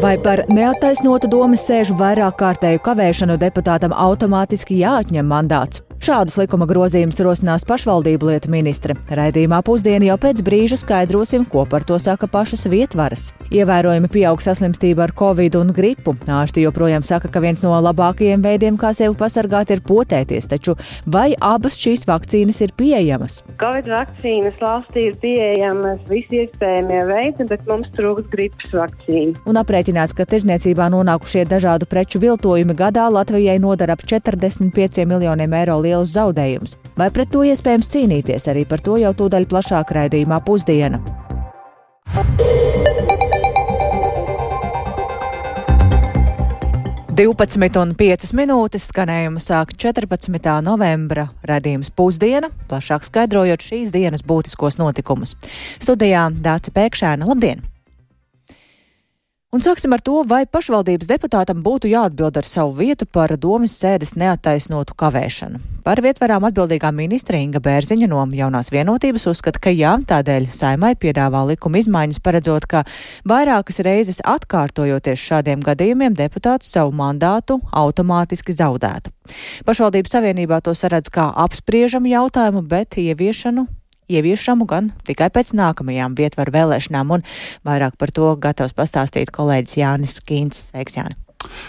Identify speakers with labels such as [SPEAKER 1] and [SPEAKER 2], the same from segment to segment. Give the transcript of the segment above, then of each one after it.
[SPEAKER 1] Vai par neattaisnotu domas sēžu vairāk kārtēju kavēšanu deputātam automātiski jāatņem mandāts? Šādus likuma grozījumus rosinās pašvaldību lietu ministre. Raidījumā pusdienā jau pēc brīža skaidrosim, ko par to saka pašas vietvaras. Ievērojami pieaug saslimstība ar covid un gripu. Ārsti joprojām saka, ka viens no labākajiem veidiem, kā sevi pasargāt, ir potēties, taču vai abas šīs vakcīnas ir pieejamas?
[SPEAKER 2] Covid vakcīnas valstī ir pieejamas visi iespējamie veidi, bet mums trūkst gripas vakcīnu.
[SPEAKER 1] Un aprēķināts, ka tirzniecībā nonākušie dažādu preču viltojumi gadā Latvijai nodara ap 45 miljoniem eiro lielus zaudējumus. Vai pret to iespējams cīnīties? Arī par to jau tūdaļ plašāk raidījumā pusdiena. Divpadsmit un piecas minūtes skanējumu sāk 14. novembra radījums pusdiena, plašāk skaidrojot šīs dienas būtiskos notikumus. Studijā Dāca Pēkšēna, labdien! Un sāksim ar to, vai pašvaldības deputātam būtu jāatbild ar savu vietu par domas sēdes neattaisnotu kavēšanu. Par vietvarām atbildīgā ministra Inga Bērziņa no jaunās vienotības uzskata, ka jā, tādēļ saimai piedāvā likuma izmaiņas, paredzot, ka vairākas reizes atkārtojoties šādiem gadījumiem deputāts savu mandātu automātiski zaudētu. Pašvaldības savienībā to saredz kā apspriežamu jautājumu, bet ieviešanu ieviešamu gan tikai pēc nākamajām vietvaru vēlēšanām, un vairāk par to gatavs pastāstīt kolēģis Jānis Kīns. Sveiks, Jāni!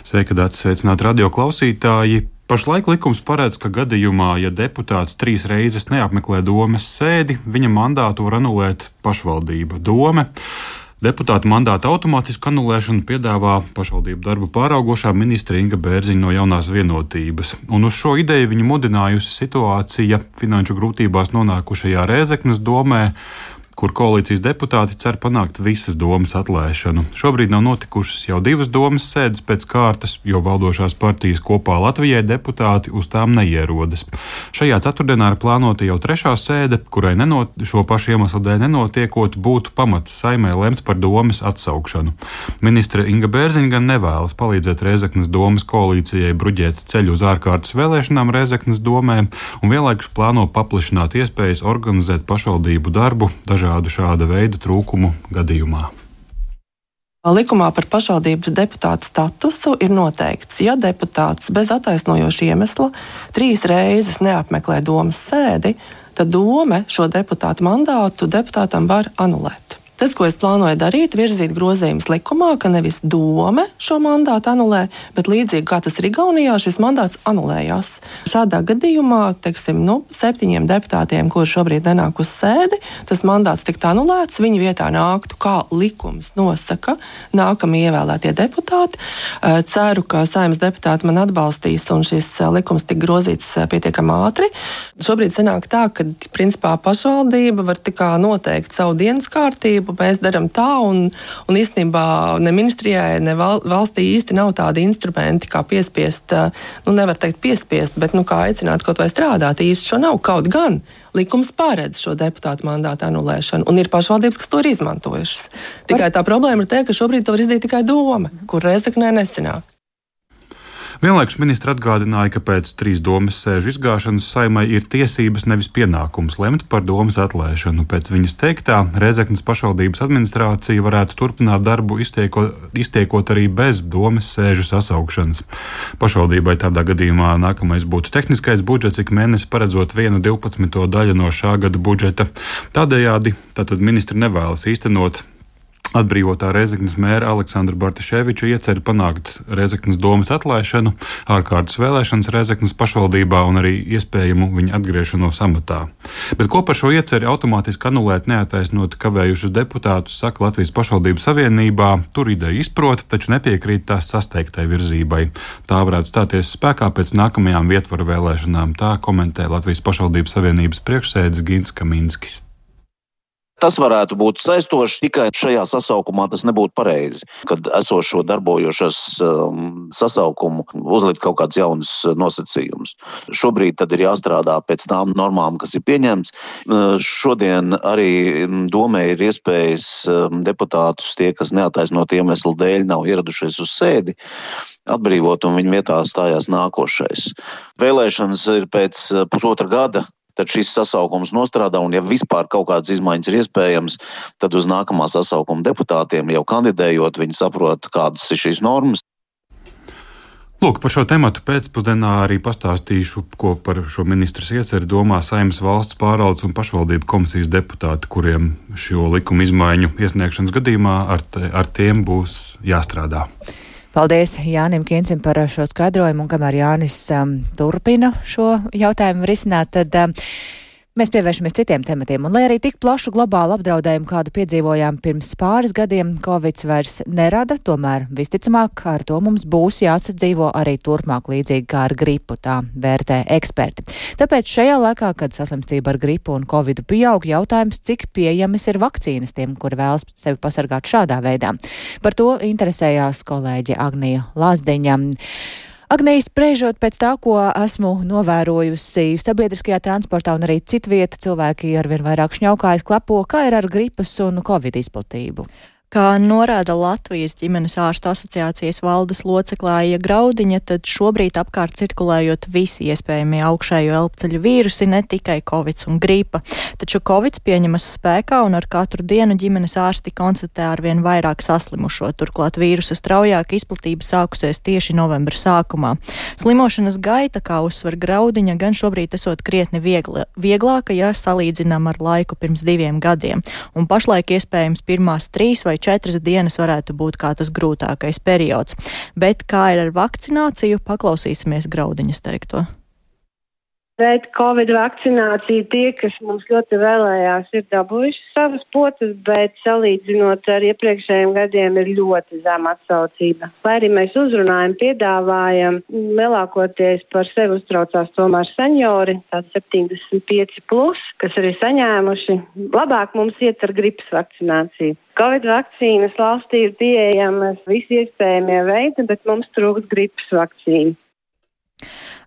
[SPEAKER 3] Sveika, Dārts! Sveicināti radio klausītāji! Pašlaik likums paredz, ka gadījumā, ja deputāts trīs reizes neapmeklē domes sēdi, viņa mandātu var anulēt pašvaldība dome. Deputāta mandāta automātisku anulēšanu piedāvā pašvaldību darbu pāraugošā ministra Inga Bērziņa no jaunās vienotības. Un uz šo ideju viņa mudinājusi situācija finanšu grūtībās nonākušajā Rēzeknas domē, kur koalīcijas deputāti cer panākt visas domas atlēšanu. Šobrīd nav notikušas jau divas domas sēdes pēc kārtas, jo valdošās partijas kopā Latvijai deputāti uz tām neierodas. Šajā ceturtdienā ir plānota jau trešā sēde, kurai nenot, šo pašu iemeslu dēļ nenotiekot, būtu pamats saimē lemt par domas atsaukšanu. Ministre Inga Bērziņa gan nevēlas palīdzēt Reizeknas domas koalīcijai bruģēt ceļu uz ārkārtas vēlēšanām Reizeknas domē un vienlaikus plāno paplašināt iespējas organizēt pašvaldību darbu dažādu dažādu šāda veida trūkumu gadījumā.
[SPEAKER 4] Likumā par pašvaldības deputātu statusu ir noteikts, ja deputāts bez attaisnojoša iemesla trīs reizes neapmeklē domas sēdi, tad doma šo deputātu mandātu deputātam var anulēt. Tas, ko es plānoju darīt, ir virzīt grozījumus likumā, ka nevis doma šo mandātu anulē, bet līdzīgi kā tas ir Igaunijā, šis mandāts anulējās. Šādā gadījumā, teiksim, nu, septiņiem deputātiem, kuriem šobrīd nenāk uz sēdi, tas mandāts tiktu anulēts, viņu vietā nāktu, kā likums nosaka, nākamie ievēlētie deputāti. Ceru, ka saimnes deputāti man atbalstīs un šis likums tik grozīts pietiekami ātri. Šobrīd sanāk tā, ka principā pašvaldība var tikai noteikt savu dienas kārtību mēs darām tā, un, un īstenībā ne ministrijai, ne val, valstī īsti nav tādi instrumenti, kā piespiest, nu, nevar teikt piespiest, bet nu, kā aicināt kaut vai strādāt. Īsti šo nav kaut gan. Likums paredz šo deputātu mandātu anulēšanu, un ir pašvaldības, kas to ir izmantojušas. Tikai tā problēma ir tā, ka šobrīd to var izdarīt tikai doma, kur reizeknē nesenāk.
[SPEAKER 3] Vienlaikus ministra atgādināja, ka pēc trīs domas sēžu izgāšanas saimai ir tiesības, nevis pienākums lemt par domas atlēšanu. Pēc viņas teiktā, Rezeknas pašvaldības administrācija varētu turpināt darbu, iztieko, iztiekot arī bez domas sēžu sasaukšanas. Pašvaldībai tādā gadījumā nākamais būtu tehniskais budžets, ik mēnesi paredzot vienu 12. daļu no šā gada budžeta. Tādējādi tātad ministri nevēlas īstenot Atbrīvotā Rezeknas mēra Aleksandra Bartaševiča iecer panākt Rezeknas domas atlaišanu, ārkārtas vēlēšanas Rezeknas pašvaldībā un arī iespējamu viņa atgriešanos amatā. Bet ko par šo ieceri automātiski anulēt neataisnot kavējušus deputātus, saka Latvijas pašvaldības savienībā, tur ideja izprot, taču nepiekrīt tās sasteigtai virzībai. Tā varētu stāties spēkā pēc nākamajām vietvaru vēlēšanām, tā komentē Latvijas pašvaldības savienības priekšsēdis Gins Kaminskis.
[SPEAKER 5] Tas varētu būt saistoši tikai šajā sasaukumā. Tas nebūtu pareizi, kad esošo darbojošos um, sasaukumu uzlikt kaut kādus jaunus uh, nosacījumus. Šobrīd ir jāstrādā pēc tām normām, kas ir pieņemts. Uh, šodien arī um, domē ir iespējas um, deputātus, tie, kas neataisnot iemeslu dēļ nav ieradušies uz sēdi, atbrīvot un viņu vietā stājās nākošais. Vēlēšanas ir pēc uh, pusotra gada tad šis sasaukums nostrādā. Un, ja vispār kaut kādas izmaiņas ir iespējamas, tad uz nākamā sasaukuma deputātiem jau kandidējot, viņi saprot, kādas ir šīs normas.
[SPEAKER 3] Lūk, par šo tēmu pēcpusdienā arī pastāstīšu, ko par šo ministrs ieceru domā Saimnes valsts pārvaldes un pašvaldību komisijas deputāti, kuriem šo likumu izmaiņu iesniegšanas gadījumā ar, te, ar tiem būs jāstrādā.
[SPEAKER 1] Paldies Jānim Kiencim par šo skaidrojumu, un kamēr Jānis um, turpina šo jautājumu risināt, tad um, Mēs pievēršamies citiem tematiem, un lai arī tik plašu globālu apdraudējumu, kādu piedzīvojām pirms pāris gadiem, Covid vairs nerada, tomēr visticamāk ar to mums būs jāsadzīvo arī turpmāk līdzīgi kā ar gripu, tā vērtē eksperti. Tāpēc šajā laikā, kad saslimstība ar gripu un Covid pieaug, jautājums, cik pieejamas ir vakcīnas tiem, kuri vēlas sevi pasargāt šādā veidā. Par to interesējās kolēģi Agnija Lāsdeņa. Agnijas, spriežot pēc tā, ko esmu novērojusi sabiedriskajā transportā un arī citvieta, cilvēki arvien vairāk šņaukājas klapo, kā ir ar gripas un covid izplatību.
[SPEAKER 6] Kā norāda Latvijas ģimenes ārstu asociācijas valdes loceklāja Graudiņa, tad šobrīd apkārt cirkulējot visi iespējamie augšējo elpceļu vīrusi, ne tikai covid un gripa. Taču covid pieņemas spēkā un ar katru dienu ģimenes ārsti konstatē arvien vairāk saslimušo. Turklāt vīrusa straujāka izplatība sākusies tieši novembra sākumā. Slimošanas gaita, kā uzsver Graudiņa, gan šobrīd esot krietni viegla, vieglāka, ja salīdzinām ar laiku pirms diviem gadiem. Un pašlaik iespējams pirmās trīs vai vai četras dienas varētu būt kā tas grūtākais periods. Bet kā ir ar vakcināciju, paklausīsimies Graudiņas teikto.
[SPEAKER 2] Pret Covid vakcināciju tie, kas mums ļoti vēlējās, ir dabūjuši savas potes, bet salīdzinot ar iepriekšējiem gadiem, ir ļoti zema atsaucība. Lai arī mēs uzrunājam, piedāvājam, lielākoties par sevi uztraucās tomēr seniori, 75, plus, kas arī saņēmuši. Labāk mums iet ar gripas vakcināciju. Covid vakcīnas valstī ir pieejamas visi iespējamie veidi, bet mums trūkst gripas vakcīnu.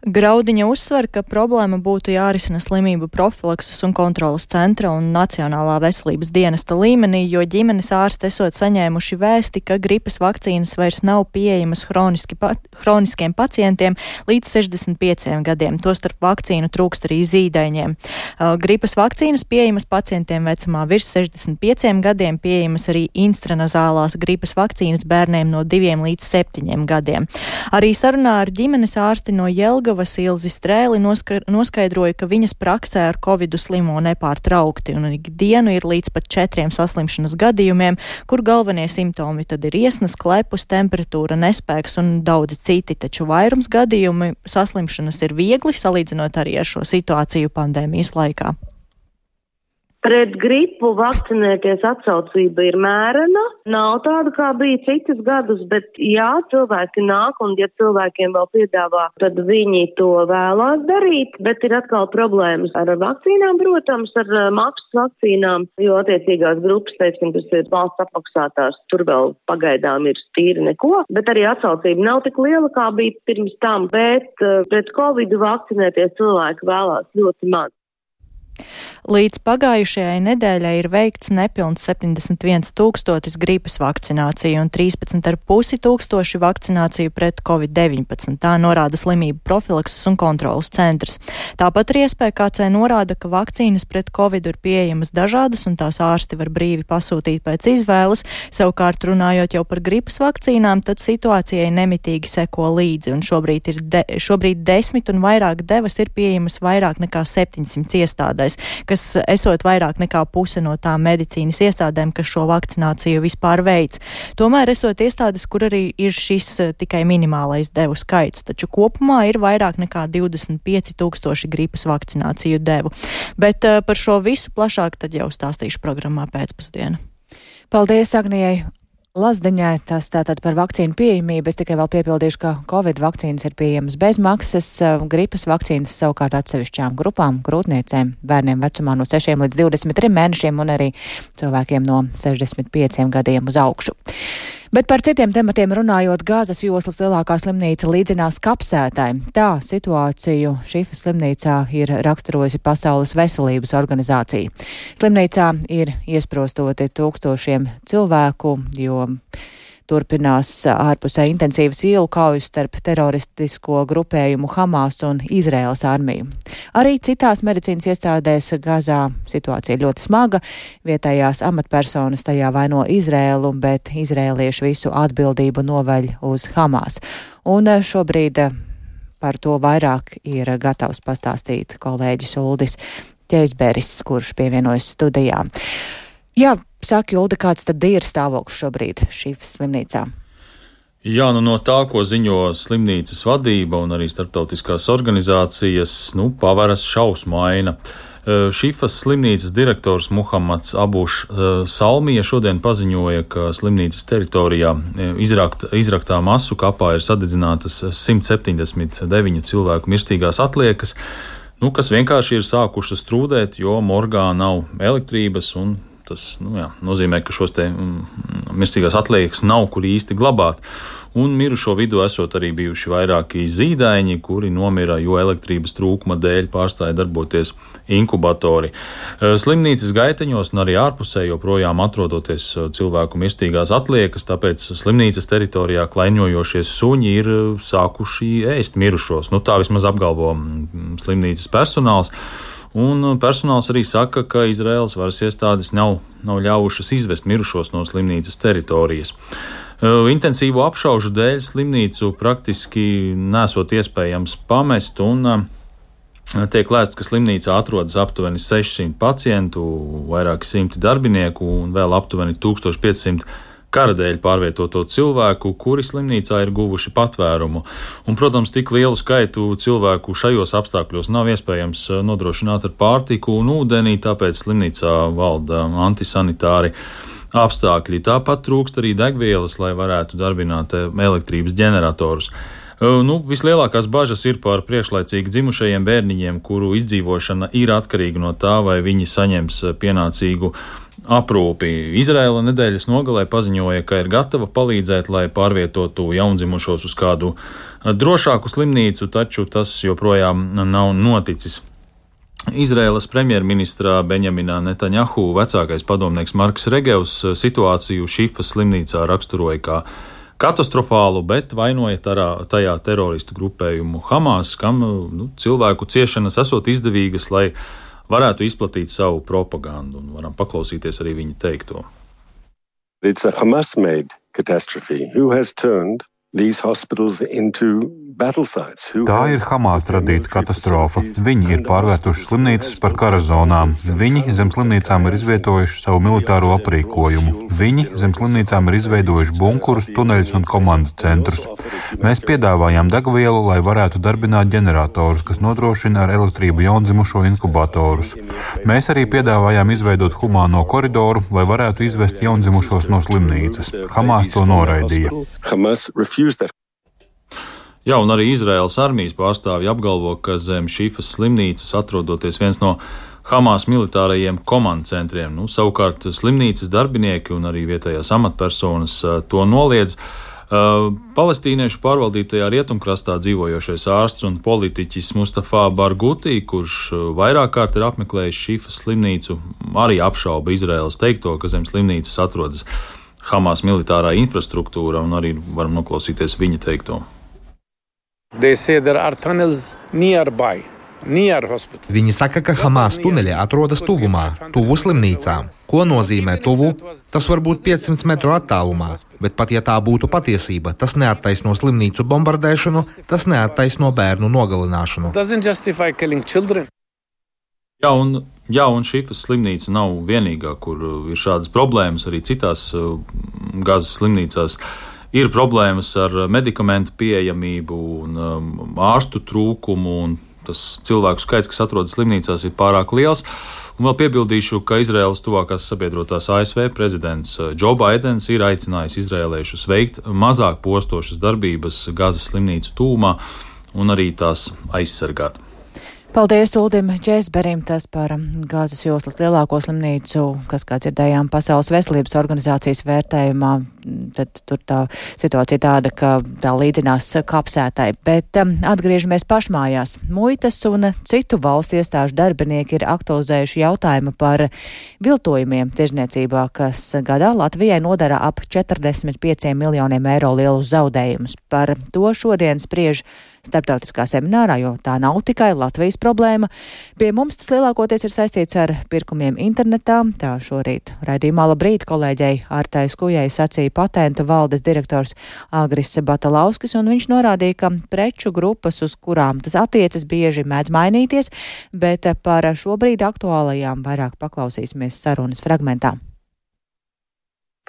[SPEAKER 6] Graudiņa uzsver, ka problēma būtu jārisina slimību profilakses un kontrolas centra un Nacionālā veselības dienesta līmenī, jo ģimenes ārsti esot saņēmuši vēsti, ka gripas vakcīnas vairs nav pieejamas pa hroniskiem pacientiem līdz 65 gadiem. Tostarp vakcīnu trūkst arī zīdaiņiem. Gripas vakcīnas pieejamas pacientiem vecumā virs 65 gadiem, pieejamas arī instranazālās gripas vakcīnas bērniem no 2 līdz 7 gadiem. Arī sarunā ar ģimenes ārsti no Jelga Jelgavas Ilzi Strēli noskaidroja, ka viņas praksē ar covidu slimo nepārtraukti un ikdienu ir līdz pat četriem saslimšanas gadījumiem, kur galvenie simptomi tad ir iesnas, klepus, temperatūra, nespēks un daudzi citi, taču vairums gadījumi saslimšanas ir viegli salīdzinot arī ar šo situāciju pandēmijas laikā.
[SPEAKER 7] Pret gripu vakcinēties atsaucība ir mērena, nav tāda, kā bija citus gadus, bet jā, cilvēki nāk un ja cilvēkiem vēl piedāvā, tad viņi to vēlās darīt, bet ir atkal problēmas ar vakcīnām, protams, ar maksas vakcīnām, jo attiecīgās grupas, teiksim, tas ir valsts apmaksātās, tur vēl pagaidām ir stīri neko, bet arī atsaucība nav tik liela, kā bija pirms tam, bet pret Covid vakcinēties cilvēki vēlās ļoti maz.
[SPEAKER 6] Līdz pagājušajai nedēļai ir veikts nepilns 71 tūkstotis gripas vakcināciju un 13,5 tūkstoši vakcināciju pret covid-19. Tā norāda slimību profilakses un kontrolas centrs. Tāpat arī SPKC norāda, ka vakcīnas pret covid ir pieejamas dažādas un tās ārsti var brīvi pasūtīt pēc izvēles. Savukārt runājot jau par gripas vakcīnām, tad situācijai nemitīgi seko līdzi un šobrīd ir de, šobrīd desmit un vairāk devas ir pieejamas vairāk nekā 700 iestādēs kas esot vairāk nekā puse no tām medicīnas iestādēm, kas šo vakcināciju vispār veids. Tomēr esot iestādes, kur arī ir šis eh, tikai minimālais devu skaits, taču kopumā ir vairāk nekā 25 tūkstoši gripas vakcināciju devu. Bet uh, par šo visu plašāk tad jau stāstīšu programmā pēcpusdienā.
[SPEAKER 1] Paldies, Agnijai! Lazdiņai tas tātad par vakcīnu pieejamību. Es tikai vēl piebildīšu, ka Covid vakcīnas ir pieejamas bez maksas, eh, gripas vakcīnas savukārt atsevišķām grupām, grūtniecēm, bērniem vecumā no 6 līdz 23 mēnešiem un arī cilvēkiem no 65 gadiem uz augšu. Bet par citiem tematiem runājot, Gāzes joslas lielākā slimnīca līdzinās kapsētai. Tā situāciju Šifas slimnīcā ir raksturojusi Pasaules veselības organizācija. Slimnīcā ir iesprostoti tūkstošiem cilvēku, jo Turpinās ārpusē intensīvas ielu kaujas starp teroristisko grupējumu Hamas un Izraēlas armiju. Arī citās medicīnas iestādēs Gazā situācija ļoti smaga. Vietējās amatpersonas tajā vaino Izrēlu, bet izrēlieši visu atbildību noveļ uz Hamas. Un šobrīd par to vairāk ir gatavs pastāstīt kolēģis Uldis Ķeizberis, kurš pievienojas studijā. Jā, saka Julda, kāds tad ir stāvoklis šobrīd šīs slimnīcā?
[SPEAKER 8] Jā, nu no tā, ko ziņo slimnīcas vadība un arī starptautiskās organizācijas, nu, paveras šausmaina. Šifas slimnīcas direktors Muhamads Abušs Salmija šodien paziņoja, ka slimnīcas teritorijā izrakt, izraktā masu kapā ir sadedzinātas 179 cilvēku mirstīgās atliekas, nu, kas vienkārši ir sākušas trūdēt, jo morgā nav elektrības un Tas nu, jā, nozīmē, ka šos mm, mirstīgās atliekas nav kur īsti glabāt. Un mirušo vidū esot arī bijuši vairāki zīdaiņi, kuri nomira, jo elektrības trūkuma dēļ pārstāja darboties inkubatori. E, slimnīcas gaiteņos un arī ārpusē joprojām atrodoties e, cilvēku mirstīgās atliekas, tāpēc slimnīcas teritorijā klaiņojošie suņi ir sākuši ēst mirušos. Nu, tā vismaz apgalvo mm, slimnīcas personāls. Un uh, personāls arī saka, ka Izraels varas iestādes nav, nav ļāvušas izvest mirušos no slimnīcas teritorijas. Uh, intensīvo apšaužu dēļ slimnīcu praktiski nesot iespējams pamest, un uh, tiek lēsts, ka slimnīcā atrodas aptuveni 600 pacientu, vairāki simti darbinieku un vēl aptuveni 1500 kara dēļ pārvietoto cilvēku, kuri slimnīcā ir guvuši patvērumu. Un, protams, tik lielu skaitu cilvēku šajos apstākļos nav iespējams eh, nodrošināt ar pārtiku un ūdeni, tāpēc slimnīcā valda antisanitāri apstākļi. Tāpat trūkst arī degvielas, lai varētu darbināt eh, elektrības ģeneratorus. Eh, nu, vislielākās bažas ir par priekšlaicīgi dzimušajiem bērniņiem, kuru izdzīvošana ir atkarīga no tā, vai viņi saņems pienācīgu aprūpi. Izraela nedēļas nogalē paziņoja, ka ir gatava palīdzēt, lai pārvietotu jaundzimušos uz kādu drošāku slimnīcu, taču tas joprojām nav noticis. Izraēlas premjerministrā Benjaminā Netanjahu vecākais padomnieks Marks Regevs situāciju Šifas slimnīcā raksturoja kā katastrofālu, bet vainoja tarā, tajā teroristu grupējumu Hamas, kam nu, cilvēku ciešanas esot izdevīgas, lai varētu izplatīt savu propagandu, un varam paklausīties arī viņa teikto. It's a Hamas made catastrophe. Who has turned
[SPEAKER 3] Tā ir Hamas radīta katastrofa. Viņi ir pārvērtuši slimnīcas par kara zonām. Viņi zem slimnīcām ir izvietojuši savu militāro aprīkojumu. Viņi zem slimnīcām ir izveidojuši bunkurus, tuneļus un komandu centrus. Mēs piedāvājām degvielu, lai varētu darbināt ģeneratorus, kas nodrošina ar elektrību jaundzimušo inkubatorus. Mēs arī piedāvājām izveidot humāno koridoru, lai varētu izvest jaundzimušos no slimnīcas. Hamas to noraidīja.
[SPEAKER 8] Jā, un arī Izraels armijas pārstāvji apgalvo, ka zem šīs slimnīcas atrodoties viens no Hamas militārajiem komandcentriem. Nu, savukārt slimnīcas darbinieki un arī vietējās amatpersonas to noliedz. Uh, palestīniešu pārvaldītajā rietumkrastā dzīvojošais ārsts un politiķis Mustafa Bargutī, kurš vairāk kārt ir apmeklējis šīs slimnīcu, arī apšauba Izraēlas teikto, ka zem slimnīcas atrodas Hamas militārā infrastruktūra, un arī varam noklausīties viņa teikto.
[SPEAKER 9] Viņi saka, ka Hamas tuneļi atrodas tuvumā, tuvu slimnīcām. Ko nozīmē tuvu? Tas var būt 500 metru attālumā, bet pat ja tā būtu patiesība, tas neattaisno slimnīcu bombardēšanu, tas neattaisno bērnu nogalināšanu.
[SPEAKER 8] Jā, un, jā, un šī slimnīca nav vienīgā, kur uh, ir šādas problēmas. Arī citās uh, gazas slimnīcās ir problēmas ar medikamentu pieejamību un um, ārstu trūkumu. Un tas cilvēku skaits, kas atrodas slimnīcās, ir pārāk liels. Un vēl piebildīšu, ka Izraēlas tuvākās sabiedrotās ASV prezidents Džo uh, Baidens ir aicinājis izrēliešus veikt mazāk postošas darbības gazas slimnīcu tūmā un arī tās aizsargāt.
[SPEAKER 1] Paldies Uldim Čēsberim, tas par gāzes joslas lielāko slimnīcu, kas, kā dzirdējām, Pasaules veselības organizācijas vērtējumā, tad tur tā situācija tāda, ka tā līdzinās kapsētai. Bet um, atgriežamies pašmājās. Muitas un citu valstu iestāžu darbinieki ir aktualizējuši jautājumu par viltojumiem tirzniecībā, kas gadā Latvijai nodara ap 45 miljoniem eiro lielus zaudējumus. Par to šodien spriež starptautiskā seminārā, jo tā nav tikai Latvijas problēma. Pie mums tas lielākoties ir saistīts ar pirkumiem internetā. Tā šorīt raidījumā labrīt kolēģei Ārtai Skujai sacīja patentu valdes direktors Agris Batalauskis, un viņš norādīja, ka preču grupas, uz kurām tas attiecas, bieži mēdz mainīties, bet par šobrīd aktuālajām vairāk paklausīsimies sarunas fragmentā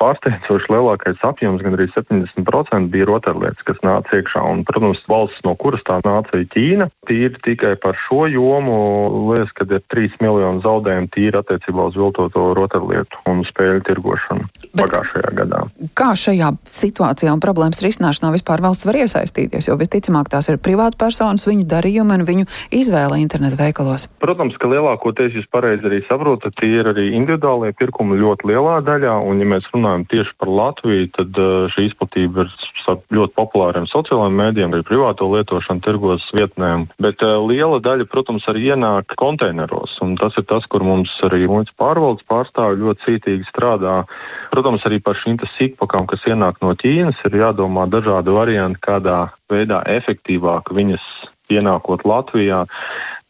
[SPEAKER 10] pārsteidzoši lielākais apjoms, gan arī 70% bija rotaļlietas, kas nāca iekšā. Un, protams, valsts, no kuras tā nāca, ir Ķīna. Tīri tikai par šo jomu liekas, ka ir 3 miljoni zaudējumu tīri attiecībā uz viltoto rotaļlietu un spēļu tirgošanu Bet pagājušajā gadā.
[SPEAKER 11] Kā šajā situācijā un problēmas risināšanā vispār valsts var iesaistīties? Jo visticamāk tās ir privāta personas, viņu darījumi un viņu izvēle internetu veikalos.
[SPEAKER 10] Protams, ka lielākoties jūs pareizi arī saprotat, tie ir arī individuālie pirkumi ļoti lielā daļā. Un, ja mēs runājam runājam tieši par Latviju, tad uh, šī izplatība ir ļoti populāriem sociālajiem mēdījiem, arī privāto lietošanu, tirgos vietnēm. Bet uh, liela daļa, protams, arī ienāk konteineros. Tas ir tas, kur mums arī muitas pārvaldes pārstāvji ļoti cītīgi strādā. Protams, arī par šīm sīkpakām, kas ienāk no Ķīnas, ir jādomā dažādi varianti, kādā veidā efektīvāk viņas ienākot Latvijā,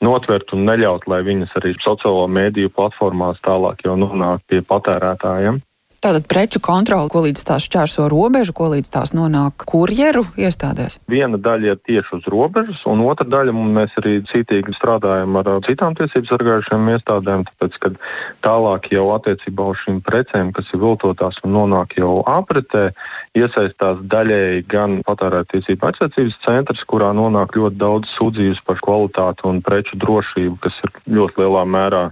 [SPEAKER 10] notvert un neļaut, lai viņas arī sociālo mēdīju platformās tālāk jau nonāk pie patērētājiem.
[SPEAKER 11] Tātad preču kontrole, ko līdz tās šķērso robežu, ko līdz tās nonāk kurjeru iestādēs?
[SPEAKER 10] Viena daļa ir tieši uz robežas, un otra daļa mēs arī cītīgi strādājam ar citām tiesību sargājušām iestādēm, tāpēc, ka tālāk jau attiecībā uz šīm precēm, kas ir viltotās un nonāk jau apritē, iesaistās daļēji gan patērētiesību aizsardzības centrs, kurā nonāk ļoti daudz sūdzības par kvalitāti un preču drošību, kas ir ļoti lielā mērā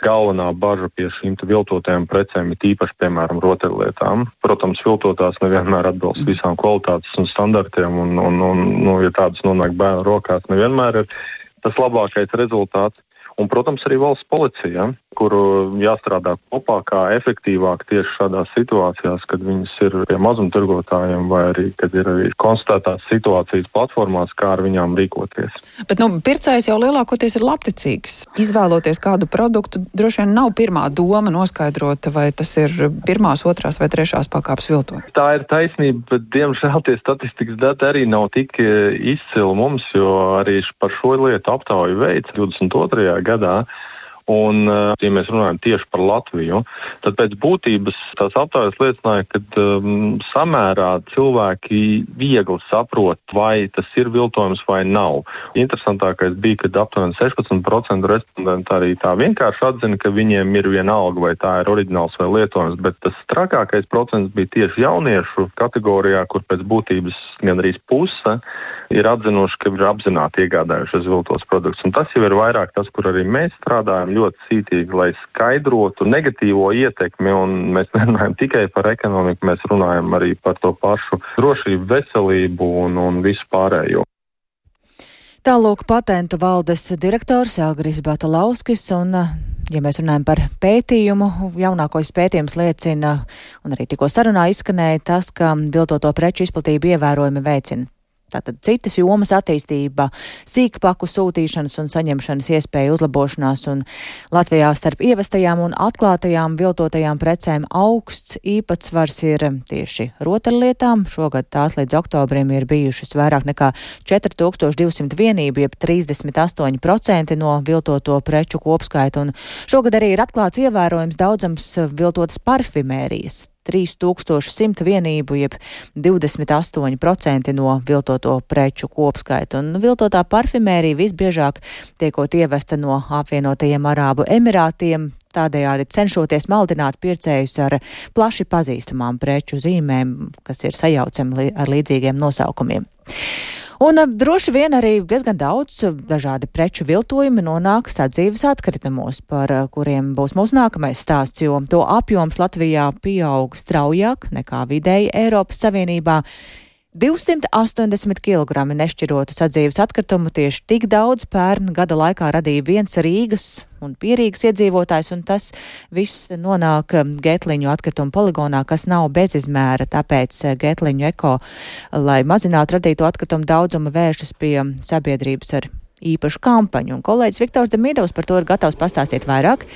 [SPEAKER 10] galvenā bažas pie šīm viltotajām precēm, ir īpaši, piemēram, rotaļlietām. Protams, viltotās nevienmēr atbilst visām kvalitātes un standartiem, un, un, un nu, ja tādas nonāk bērnu rokās, nevienmēr ir tas labākais rezultāts. Un, protams, arī valsts policija kuru jāstrādā kopā, kā efektīvāk tieši šādās situācijās, kad viņas ir pie mazumtirgotājiem vai arī, kad ir arī konstatētās situācijas platformās, kā ar viņām rīkoties.
[SPEAKER 11] Bet nu, pircējs jau lielākoties ir labticīgs. Izvēloties kādu produktu, droši vien nav pirmā doma noskaidrot, vai tas ir pirmās, otrās vai trešās pakāpes viltojums.
[SPEAKER 10] Tā ir taisnība, bet diemžēl tie statistikas dati arī nav tik e, izcili mums, jo arī par šo lietu aptauju veids 22. gadā. Un, eh, ja mēs runājam tieši par Latviju, tad pēc būtības tās aptaujas liecināja, ka um, samērā cilvēki viegli saprot, vai tas ir viltojums vai nav. Interesantākais bija, ka aptuveni 16% respondentu arī tā vienkārši atzina, ka viņiem ir vienalga, vai tā ir oriģināls vai lietojums. Bet tas trakākais procents bija tieši jauniešu kategorijā, kur pēc būtības gandrīz puse ir atzinuši, ka ir apzināti iegādājušies viltos produktus. Un tas jau ir vairāk tas, kur arī mēs strādājam ļoti cītīgi, lai skaidrotu negatīvo ietekmi. Mēs nerunājam tikai par ekonomiku, mēs runājam arī par to pašu drošību, veselību un, un visu pārējo.
[SPEAKER 1] Tālūk patentu valdes direktors Agris Batalauskis un Ja mēs runājam par pētījumu, jaunākais pētījums liecina, un arī tikko sarunā izskanēja tas, ka viltoto preču izplatība ievērojami veicina Tātad citas jomas attīstība, sīkpaku sūtīšanas un saņemšanas iespēju uzlabošanās un Latvijā starp ievestajām un atklātajām viltotajām precēm augsts īpatsvars ir tieši rotaļlietām. Šogad tās līdz oktobrim ir bijušas vairāk nekā 4200 vienību, jeb 38% no viltoto preču kopskaita, un šogad arī ir atklāts ievērojams daudzams viltotas parfimērijas 3100 vienību, jeb 28% no viltoto preču kopskaita. Un viltotā parfimērija visbiežāk tiekot ievesta no apvienotajiem Arābu Emirātiem, tādējādi cenšoties maldināt pircējus ar plaši pazīstamām preču zīmēm, kas ir sajaucami ar līdzīgiem nosaukumiem. Un droši vien arī diezgan daudz dažādi preču viltojumi nonāk sadzīves atkritumos, par kuriem būs mūsu nākamais stāsts, jo to apjoms Latvijā pieaug straujāk nekā vidēji Eiropas Savienībā. 280 kg nešķirotu sadzīves atkritumu tieši tik daudz pērn gada laikā radīja viens Rīgas un pierīgas iedzīvotājs, un tas viss nonāk Gētliņu atkritumu poligonā, kas nav bezizmēra, tāpēc Gētliņu eko, lai mazinātu radīto atkritumu daudzumu, vēršas pie sabiedrības ar īpašu kampaņu, un kolēģis Viktors Demidovs par to ir gatavs pastāstīt vairāk.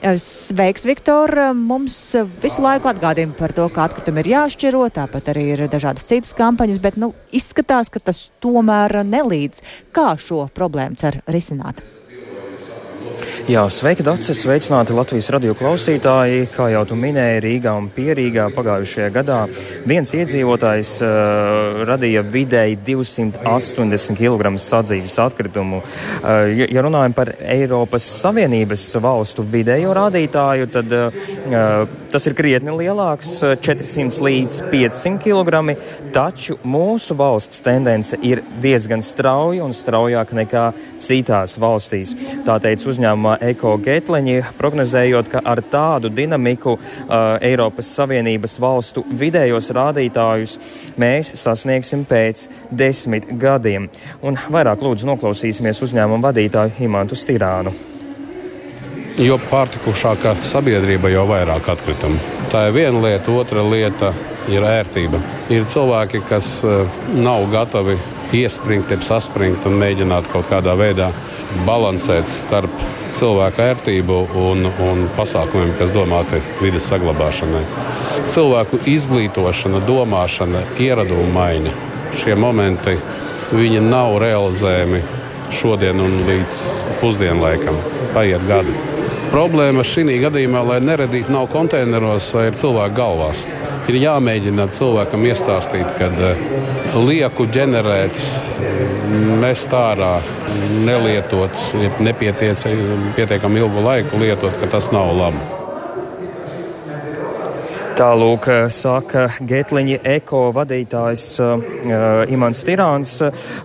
[SPEAKER 1] Sveiks, Viktor! Mums visu laiku atgādina par to, ka atkritumi ir jāšķiro, tāpat arī ir dažādas citas kampaņas, bet nu, izskatās, ka tas tomēr nelīdz. Kā šo problēmu cer risināt?
[SPEAKER 12] Jā, sveiki, Dārcis! Sveicināti Latvijas radio klausītāji! Kā jau tu minēji, Rīgā un Pierīgā pagājušajā gadā viens iedzīvotājs uh, radīja vidēji 280 kg sadzīves atkritumu. Uh, ja, ja runājam par Eiropas Savienības valstu vidējo rādītāju, tad uh, tas ir krietni lielāks - 400 līdz 500 kg, taču mūsu valsts tendence ir diezgan strauja un straujāka nekā citās valstīs. Tā teica uzņēmumā Eko Getleņi, prognozējot, ka ar tādu dinamiku uh, Eiropas Savienības valstu vidējos rādītājus mēs sasniegsim pēc desmit gadiem. Un vairāk lūdzu noklausīsimies uzņēmumu vadītāju Imantu Stirānu.
[SPEAKER 13] Jo pārtikušāka sabiedrība, jo vairāk atkritumu. Tā ir viena lieta, otra lieta ir ērtība. Ir cilvēki, kas uh, nav gatavi iespringt, jeb saspringt un mēģināt kaut kādā veidā balansēt starp cilvēka ērtību un, un pasākumiem, kas domāti vidas saglabāšanai. Cilvēku izglītošana, domāšana, ieradumu maiņa. Šie momenti nav realizējami šodien un līdz pusdienlaikam. Paiet gadi. Problēma šī gadījumā, lai neradītu nav konteineros vai ir cilvēku galvās. Ir jāmēģina cilvēkam iestāstīt, ka lieku ģenerēt, mest ārā, nelietot, nepietiekami ilgu laiku lietot, ka tas nav labi.
[SPEAKER 12] Tālūk, saka Getliņa eko vadītājs uh, Imants Tirāns.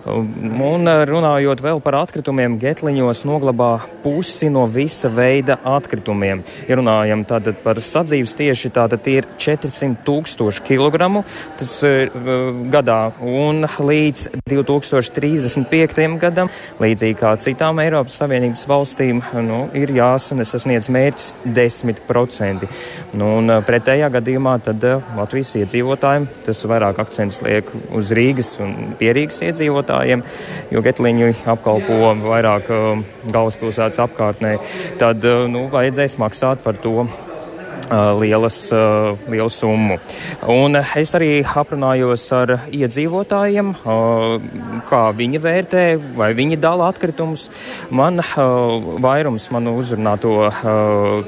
[SPEAKER 12] Un runājot vēl par atkritumiem, Getliņos noglabā pusi no visa veida atkritumiem. Ja runājam tātad par sadzīves tieši, tātad tie ir 400 tūkstoši kilogramu tas, uh, gadā. Un līdz 2035. gadam, līdzīgi kā citām Eiropas Savienības valstīm, nu, ir jāsasniedz mērķis 10%. Nu, un pretējā gadā gadījumā tad eh, Latvijas iedzīvotājiem tas vairāk akcents liek uz Rīgas un pierīgas iedzīvotājiem, jo Getliņu apkalpo vairāk eh, galvaspilsētas apkārtnē, tad eh, nu, vajadzēs maksāt par to lielas, lielu summu. Un es arī aprunājos ar iedzīvotājiem, kā viņi vērtē, vai viņi dala atkritumus. Man vairums manu uzrunāto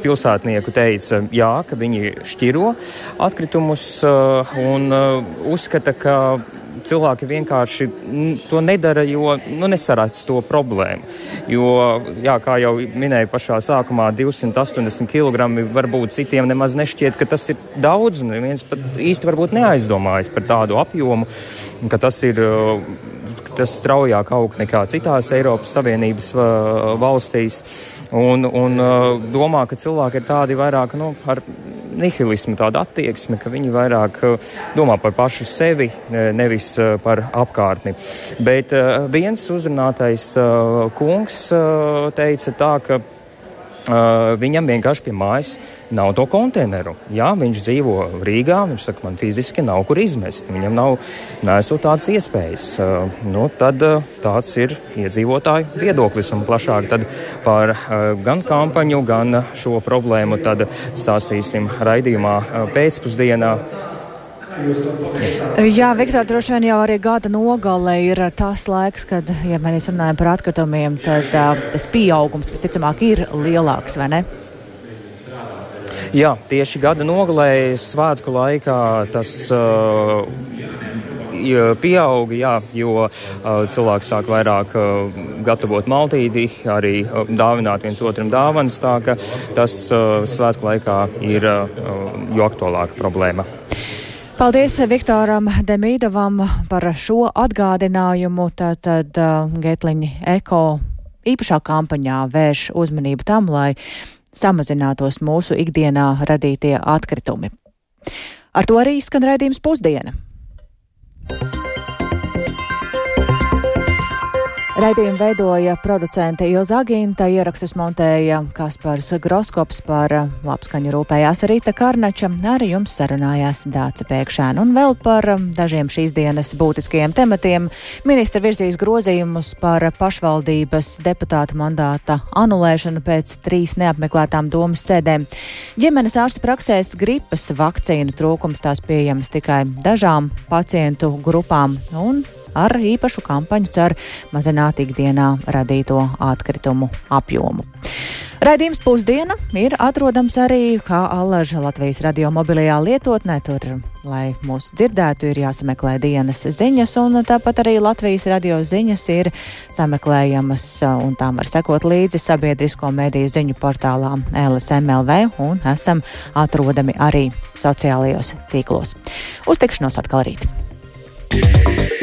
[SPEAKER 12] pilsētnieku teica, jā, ka viņi šķiro atkritumus un uzskata, ka cilvēki vienkārši to nedara, jo nu, nesarāc to problēmu. Jo, jā, kā jau minēju pašā sākumā, 280 kg varbūt citiem nemaz nešķiet, ka tas ir daudz, un viens pat īsti varbūt neaizdomājas par tādu apjomu, ka tas ir tas straujāk aug nekā citās Eiropas Savienības valstīs. Un, un domā, ka cilvēki ir tādi vairāk nu, ar nihilismu, tāda attieksme, ka viņi vairāk uh, domā par pašu sevi, nevis uh, par apkārtni. Bet uh, viens uzrunātais kungs teica tā, ka viņam vienkārši pie mājas nav to konteineru. Jā, viņš dzīvo Rīgā, viņš saka, man fiziski nav kur izmest. Viņam nav nesot tādas iespējas. Uh, nu, tad uh, tāds ir iedzīvotāju viedoklis un plašāk par gan kampaņu, gan šo problēmu tad stāstīsim raidījumā pēcpusdienā.
[SPEAKER 1] Jā, Viktor, droši vien jau arī gada nogale ir tas laiks, kad, ja mēs runājam par atkritumiem, tad uh, tas pieaugums visticamāk ir lielāks, vai ne?
[SPEAKER 12] Jā, tieši gada nogalē, svētku laikā tas uh, pieauga, jā, jo uh, cilvēks sāk vairāk uh, gatavot maltīti, arī uh, dāvināt viens otram dāvanas, tā ka tas uh, svētku laikā ir uh, jo aktuālāka problēma.
[SPEAKER 1] Paldies Viktoram Demīdovam par šo atgādinājumu. Tātad uh, Getliņa Eko īpašā kampaņā vērš uzmanību tam, lai samazinātos mūsu ikdienā radītie atkritumi. Ar to arī skan raidījums pusdiena. thank you Raidījumu veidoja producente Ilza Agīnta, ierakstus montēja Kaspars Groskops par labskaņu rūpējās Rīta Karnača, arī jums sarunājās Dāca Pēkšēna un vēl par dažiem šīs dienas būtiskajiem tematiem. Ministra virzīs grozījumus par pašvaldības deputātu mandāta anulēšanu pēc trīs neapmeklētām domas sēdēm. Ģimenes ārstu praksēs gripas vakcīnu trūkums tās pieejamas tikai dažām pacientu grupām un ar īpašu kampaņu cer mazināt ikdienā radīto atkritumu apjomu. Raidījums pusdiena ir atrodams arī allaža Latvijas radio mobilajā lietotnē. Tur, lai mūs dzirdētu, ir jāsameklē dienas ziņas, un tāpat arī Latvijas radio ziņas ir sameklējamas, un tām var sekot līdzi sabiedrisko mediju ziņu portālā LSMLV, un esam atrodami arī sociālajos tīklos. Uz tikšanos atkal rīt! Yeah.